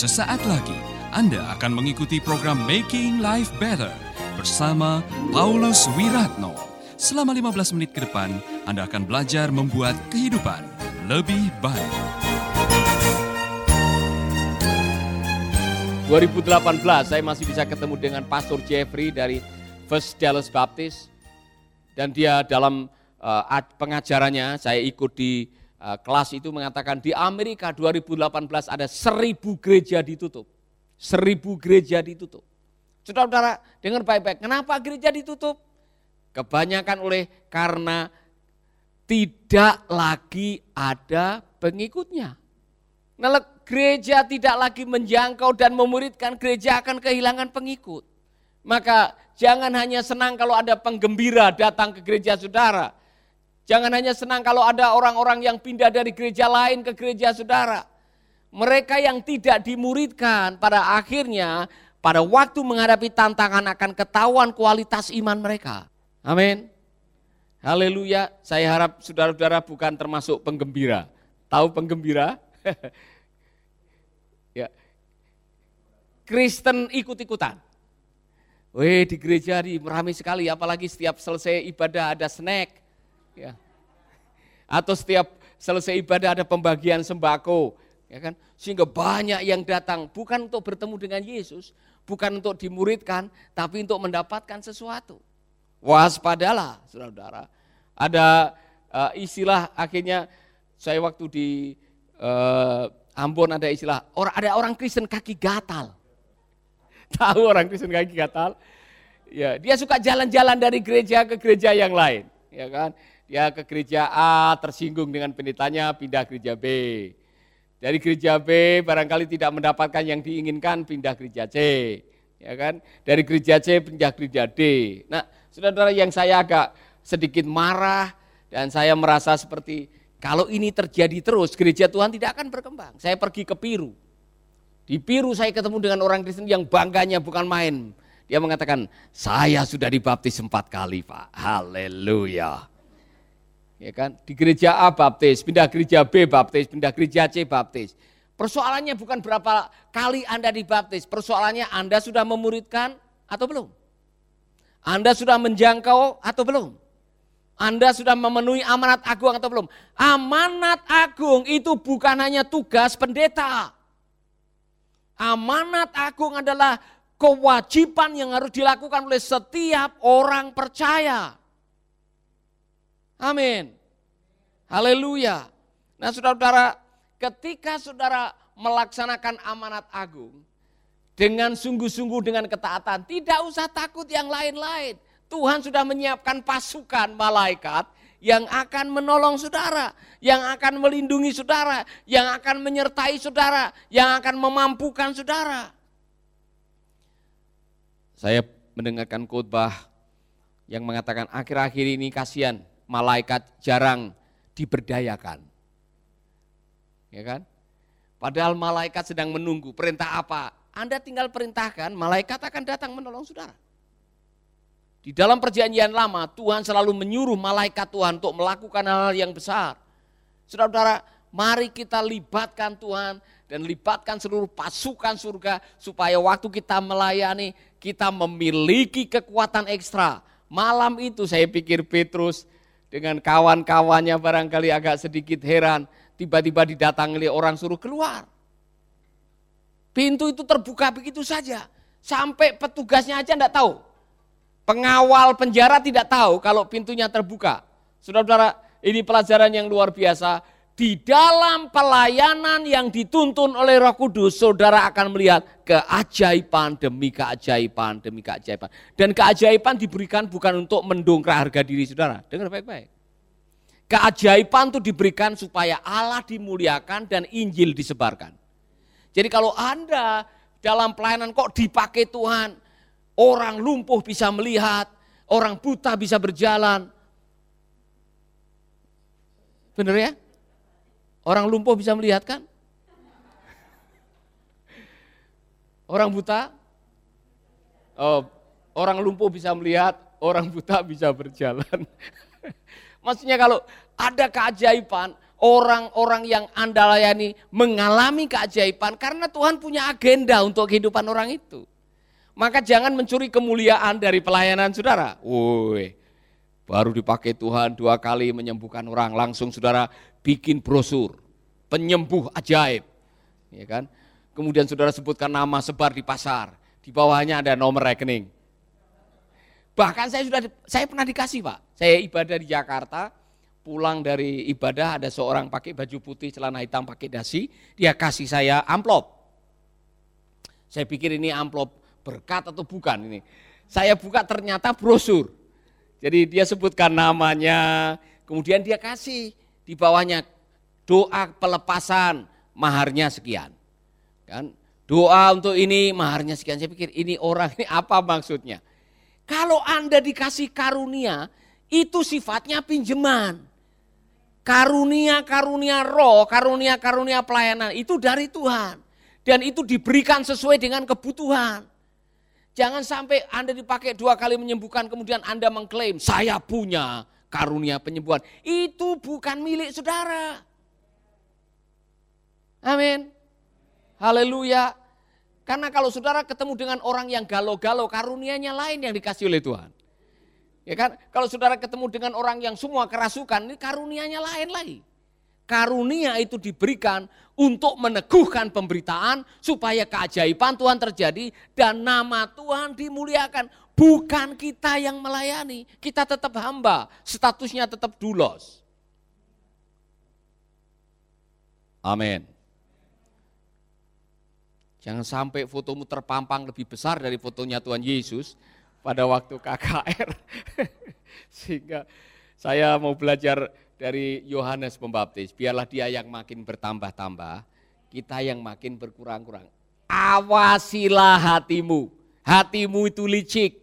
Sesaat lagi Anda akan mengikuti program Making Life Better bersama Paulus Wiratno. Selama 15 menit ke depan, Anda akan belajar membuat kehidupan lebih baik. 2018 saya masih bisa ketemu dengan Pastor Jeffrey dari First Dallas Baptist dan dia dalam uh, pengajarannya saya ikut di kelas itu mengatakan di Amerika 2018 ada seribu gereja ditutup, seribu gereja ditutup. Saudara-saudara dengar baik-baik, kenapa gereja ditutup? Kebanyakan oleh karena tidak lagi ada pengikutnya. Nah, gereja tidak lagi menjangkau dan memuridkan, gereja akan kehilangan pengikut. Maka jangan hanya senang kalau ada penggembira datang ke gereja saudara. Jangan hanya senang kalau ada orang-orang yang pindah dari gereja lain ke gereja saudara. Mereka yang tidak dimuridkan pada akhirnya pada waktu menghadapi tantangan akan ketahuan kualitas iman mereka. Amin. Haleluya. Saya harap saudara-saudara bukan termasuk penggembira. Tahu penggembira? ya. Kristen ikut-ikutan. Weh di gereja di ramai sekali, apalagi setiap selesai ibadah ada snack. Ya. Atau setiap selesai ibadah ada pembagian sembako. Ya kan? Sehingga banyak yang datang, bukan untuk bertemu dengan Yesus, bukan untuk dimuridkan, tapi untuk mendapatkan sesuatu. Waspadalah, saudara-saudara. Ada uh, istilah akhirnya saya waktu di uh, Ambon ada istilah, orang ada orang Kristen kaki gatal. Tahu orang Kristen kaki gatal? Ya, dia suka jalan-jalan dari gereja ke gereja yang lain, ya kan? Dia ke gereja A tersinggung dengan pendetanya, pindah gereja B. Dari gereja B barangkali tidak mendapatkan yang diinginkan, pindah gereja C. Ya kan? Dari gereja C pindah gereja D. Nah, saudara-saudara yang saya agak sedikit marah dan saya merasa seperti kalau ini terjadi terus, gereja Tuhan tidak akan berkembang. Saya pergi ke Piru. Di Piru saya ketemu dengan orang Kristen yang bangganya bukan main. Dia mengatakan, saya sudah dibaptis empat kali Pak. Haleluya. Ya kan? Di gereja A baptis, pindah gereja B baptis, pindah gereja C baptis. Persoalannya bukan berapa kali Anda dibaptis, persoalannya Anda sudah memuridkan atau belum? Anda sudah menjangkau atau belum? Anda sudah memenuhi amanat agung atau belum? Amanat agung itu bukan hanya tugas pendeta. Amanat agung adalah kewajiban yang harus dilakukan oleh setiap orang percaya. Amin. Haleluya. Nah saudara-saudara, ketika saudara melaksanakan amanat agung, dengan sungguh-sungguh dengan ketaatan, tidak usah takut yang lain-lain. Tuhan sudah menyiapkan pasukan malaikat yang akan menolong saudara, yang akan melindungi saudara, yang akan menyertai saudara, yang akan memampukan saudara. Saya mendengarkan khotbah yang mengatakan akhir-akhir ini kasihan malaikat jarang diberdayakan. Ya kan? Padahal malaikat sedang menunggu perintah apa? Anda tinggal perintahkan, malaikat akan datang menolong saudara. Di dalam perjanjian lama Tuhan selalu menyuruh malaikat Tuhan untuk melakukan hal-hal yang besar. Saudara-saudara, mari kita libatkan Tuhan dan libatkan seluruh pasukan surga supaya waktu kita melayani kita memiliki kekuatan ekstra. Malam itu saya pikir Petrus dengan kawan-kawannya barangkali agak sedikit heran, tiba-tiba didatangi orang suruh keluar. Pintu itu terbuka begitu saja, sampai petugasnya aja enggak tahu Pengawal penjara tidak tahu kalau pintunya terbuka. Saudara-saudara, ini pelajaran yang luar biasa. Di dalam pelayanan yang dituntun oleh Roh Kudus, saudara akan melihat keajaiban demi keajaiban demi keajaiban. Dan keajaiban diberikan bukan untuk mendongkrak harga diri saudara. Dengar baik-baik. Keajaiban itu diberikan supaya Allah dimuliakan dan Injil disebarkan. Jadi kalau Anda dalam pelayanan kok dipakai Tuhan, Orang lumpuh bisa melihat, orang buta bisa berjalan. Benar ya? Orang lumpuh bisa melihat kan? Orang buta? Oh, orang lumpuh bisa melihat, orang buta bisa berjalan. Maksudnya kalau ada keajaiban, orang-orang yang Anda layani mengalami keajaiban karena Tuhan punya agenda untuk kehidupan orang itu. Maka jangan mencuri kemuliaan dari pelayanan saudara. Woi, baru dipakai Tuhan dua kali menyembuhkan orang, langsung saudara bikin brosur, penyembuh ajaib. Ya kan? Kemudian saudara sebutkan nama sebar di pasar, di bawahnya ada nomor rekening. Bahkan saya sudah saya pernah dikasih, Pak. Saya ibadah di Jakarta, pulang dari ibadah ada seorang pakai baju putih, celana hitam, pakai dasi, dia kasih saya amplop. Saya pikir ini amplop berkat atau bukan ini. Saya buka ternyata brosur. Jadi dia sebutkan namanya, kemudian dia kasih di bawahnya doa pelepasan maharnya sekian. Kan? Doa untuk ini maharnya sekian. Saya pikir ini orang ini apa maksudnya? Kalau Anda dikasih karunia, itu sifatnya pinjaman. Karunia-karunia roh, karunia-karunia pelayanan itu dari Tuhan. Dan itu diberikan sesuai dengan kebutuhan. Jangan sampai Anda dipakai dua kali menyembuhkan kemudian Anda mengklaim saya punya karunia penyembuhan. Itu bukan milik saudara. Amin. Haleluya. Karena kalau saudara ketemu dengan orang yang galau-galau, karunianya lain yang dikasih oleh Tuhan. Ya kan? Kalau saudara ketemu dengan orang yang semua kerasukan, ini karunianya lain lagi. Karunia itu diberikan untuk meneguhkan pemberitaan supaya keajaiban Tuhan terjadi dan nama Tuhan dimuliakan. Bukan kita yang melayani, kita tetap hamba, statusnya tetap dulos. Amin. Jangan sampai fotomu terpampang lebih besar dari fotonya Tuhan Yesus pada waktu KKR. Sehingga saya mau belajar dari Yohanes Pembaptis, biarlah dia yang makin bertambah-tambah, kita yang makin berkurang-kurang. Awasilah hatimu, hatimu itu licik,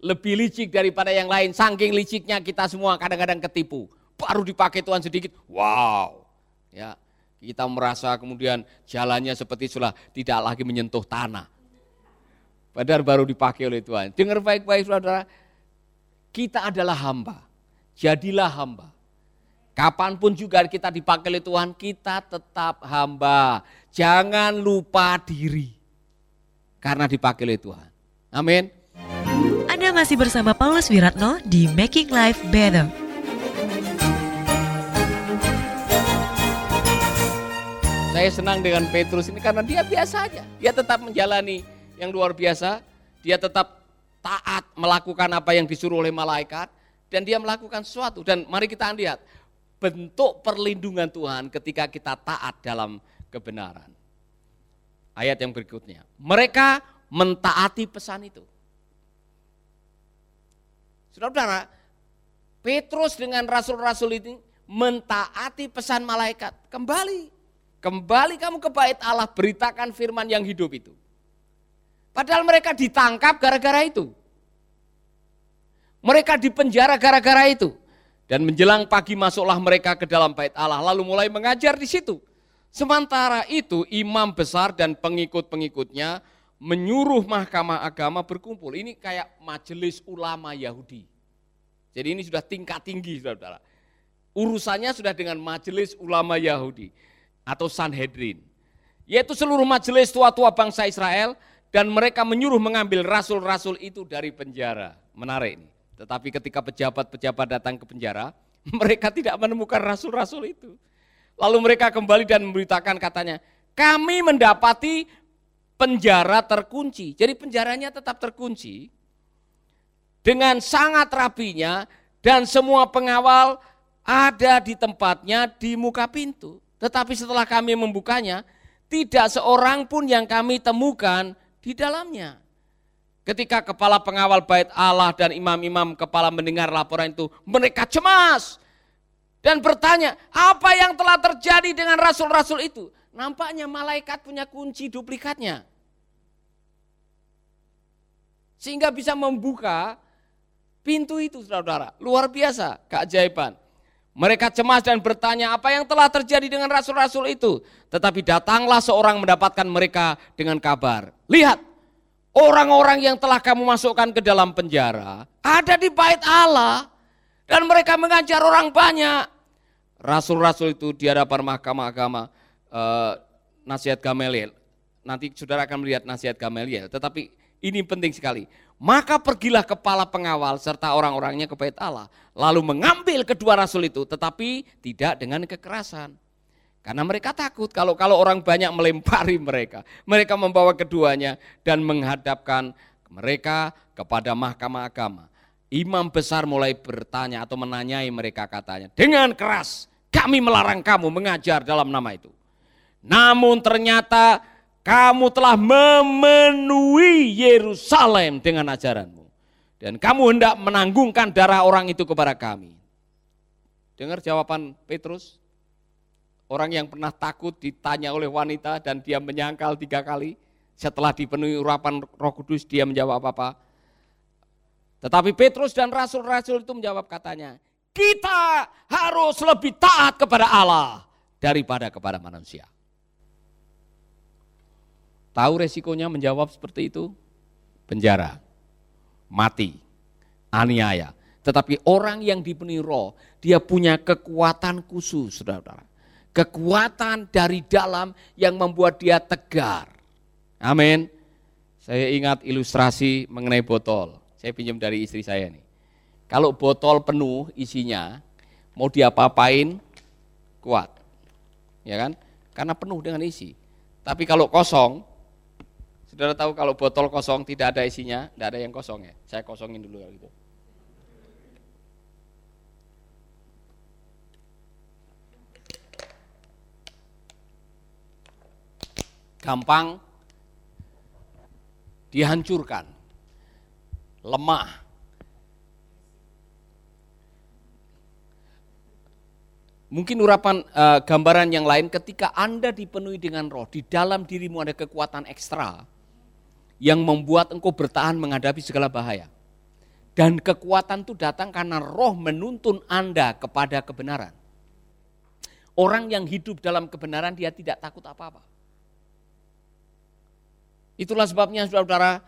lebih licik daripada yang lain, saking liciknya kita semua kadang-kadang ketipu. Baru dipakai Tuhan sedikit, wow. Ya, kita merasa kemudian jalannya seperti sudah tidak lagi menyentuh tanah. Padahal baru dipakai oleh Tuhan. Dengar baik-baik saudara, kita adalah hamba. Jadilah hamba. Kapan pun juga kita dipakai oleh Tuhan, kita tetap hamba. Jangan lupa diri. Karena dipakai oleh Tuhan. Amin. Anda masih bersama Paulus Wiratno di Making Life Better. Saya senang dengan Petrus ini karena dia biasa aja. Dia tetap menjalani yang luar biasa. Dia tetap taat melakukan apa yang disuruh oleh malaikat. Dan dia melakukan sesuatu. Dan mari kita lihat bentuk perlindungan Tuhan ketika kita taat dalam kebenaran. Ayat yang berikutnya. Mereka mentaati pesan itu. Saudara-saudara, Petrus dengan rasul-rasul ini mentaati pesan malaikat. Kembali, kembali kamu ke bait Allah, beritakan firman yang hidup itu. Padahal mereka ditangkap gara-gara itu. Mereka dipenjara gara-gara itu. Dan menjelang pagi masuklah mereka ke dalam bait Allah, lalu mulai mengajar di situ. Sementara itu imam besar dan pengikut-pengikutnya menyuruh mahkamah agama berkumpul. Ini kayak majelis ulama Yahudi. Jadi ini sudah tingkat tinggi, saudara. Urusannya sudah dengan majelis ulama Yahudi atau Sanhedrin. Yaitu seluruh majelis tua-tua bangsa Israel dan mereka menyuruh mengambil rasul-rasul itu dari penjara. Menarik ini. Tetapi ketika pejabat-pejabat datang ke penjara, mereka tidak menemukan rasul-rasul itu. Lalu mereka kembali dan memberitakan katanya, kami mendapati penjara terkunci. Jadi penjaranya tetap terkunci. Dengan sangat rapinya dan semua pengawal ada di tempatnya di muka pintu. Tetapi setelah kami membukanya, tidak seorang pun yang kami temukan di dalamnya. Ketika kepala pengawal bait Allah dan imam-imam kepala mendengar laporan itu, mereka cemas dan bertanya, apa yang telah terjadi dengan rasul-rasul itu? Nampaknya malaikat punya kunci duplikatnya. Sehingga bisa membuka pintu itu saudara-saudara. Luar biasa keajaiban. Mereka cemas dan bertanya apa yang telah terjadi dengan rasul-rasul itu. Tetapi datanglah seorang mendapatkan mereka dengan kabar. Lihat, Orang-orang yang telah kamu masukkan ke dalam penjara ada di bait Allah dan mereka mengajar orang banyak. Rasul-rasul itu di hadapan mahkamah agama eh, nasihat Gamaliel. Nanti saudara akan melihat nasihat Gamaliel, tetapi ini penting sekali. Maka pergilah kepala pengawal serta orang-orangnya ke bait Allah, lalu mengambil kedua rasul itu, tetapi tidak dengan kekerasan. Karena mereka takut kalau kalau orang banyak melempari mereka. Mereka membawa keduanya dan menghadapkan mereka kepada mahkamah agama. Imam besar mulai bertanya atau menanyai mereka katanya, dengan keras kami melarang kamu mengajar dalam nama itu. Namun ternyata kamu telah memenuhi Yerusalem dengan ajaranmu. Dan kamu hendak menanggungkan darah orang itu kepada kami. Dengar jawaban Petrus? Orang yang pernah takut ditanya oleh wanita dan dia menyangkal tiga kali. Setelah dipenuhi urapan roh kudus dia menjawab apa? Tetapi Petrus dan rasul-rasul itu menjawab katanya, kita harus lebih taat kepada Allah daripada kepada manusia. Tahu resikonya menjawab seperti itu? Penjara, mati, aniaya. Tetapi orang yang dipenuhi roh, dia punya kekuatan khusus, saudara-saudara. Kekuatan dari dalam yang membuat dia tegar. Amin. Saya ingat ilustrasi mengenai botol. Saya pinjam dari istri saya nih. Kalau botol penuh isinya, mau diapa-apain, kuat. Ya kan? Karena penuh dengan isi. Tapi kalau kosong, Saudara tahu kalau botol kosong tidak ada isinya, tidak ada yang kosong ya. Saya kosongin dulu ya gitu. Gampang dihancurkan, lemah. Mungkin urapan uh, gambaran yang lain ketika Anda dipenuhi dengan roh, di dalam dirimu ada kekuatan ekstra yang membuat engkau bertahan menghadapi segala bahaya. Dan kekuatan itu datang karena roh menuntun Anda kepada kebenaran. Orang yang hidup dalam kebenaran dia tidak takut apa-apa. Itulah sebabnya saudara-saudara,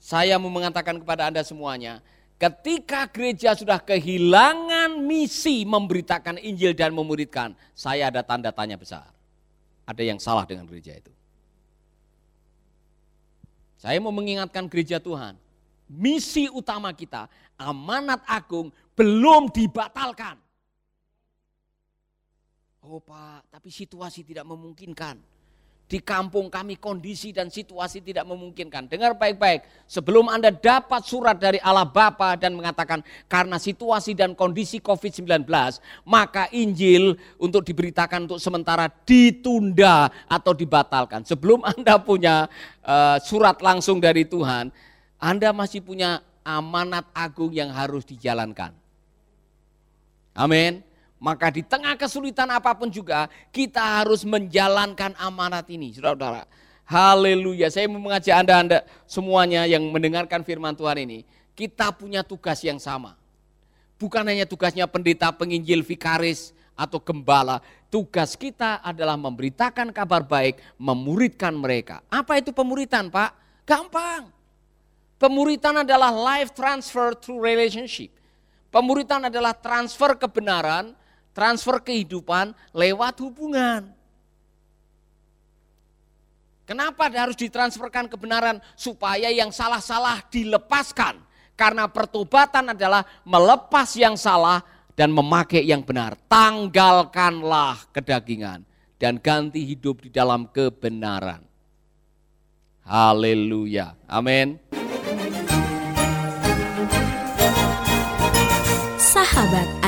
saya mau mengatakan kepada Anda semuanya, ketika gereja sudah kehilangan misi memberitakan Injil dan memuridkan, saya ada tanda tanya besar. Ada yang salah dengan gereja itu. Saya mau mengingatkan gereja Tuhan, misi utama kita, amanat agung belum dibatalkan. Oh Pak, tapi situasi tidak memungkinkan. Di kampung kami kondisi dan situasi tidak memungkinkan. Dengar baik-baik, sebelum Anda dapat surat dari Allah Bapa dan mengatakan karena situasi dan kondisi COVID-19, maka Injil untuk diberitakan untuk sementara ditunda atau dibatalkan. Sebelum Anda punya uh, surat langsung dari Tuhan, Anda masih punya amanat agung yang harus dijalankan. Amin. Maka di tengah kesulitan apa pun juga kita harus menjalankan amanat ini, saudara-saudara. Haleluya. Saya mengajak Anda, Anda semuanya yang mendengarkan firman Tuhan ini, kita punya tugas yang sama. Bukan hanya tugasnya pendeta, penginjil, vikaris, atau gembala. Tugas kita adalah memberitakan kabar baik, memuridkan mereka. Apa itu pemuritan Pak? Gampang. Pemuritan adalah life transfer through relationship. Pemuritan adalah transfer kebenaran transfer kehidupan lewat hubungan. Kenapa harus ditransferkan kebenaran? Supaya yang salah-salah dilepaskan. Karena pertobatan adalah melepas yang salah dan memakai yang benar. Tanggalkanlah kedagingan dan ganti hidup di dalam kebenaran. Haleluya. Amin.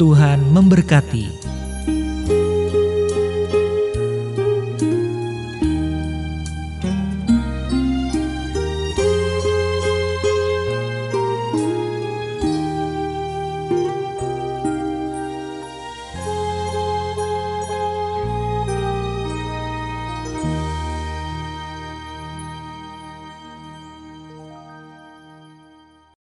Tuhan memberkati.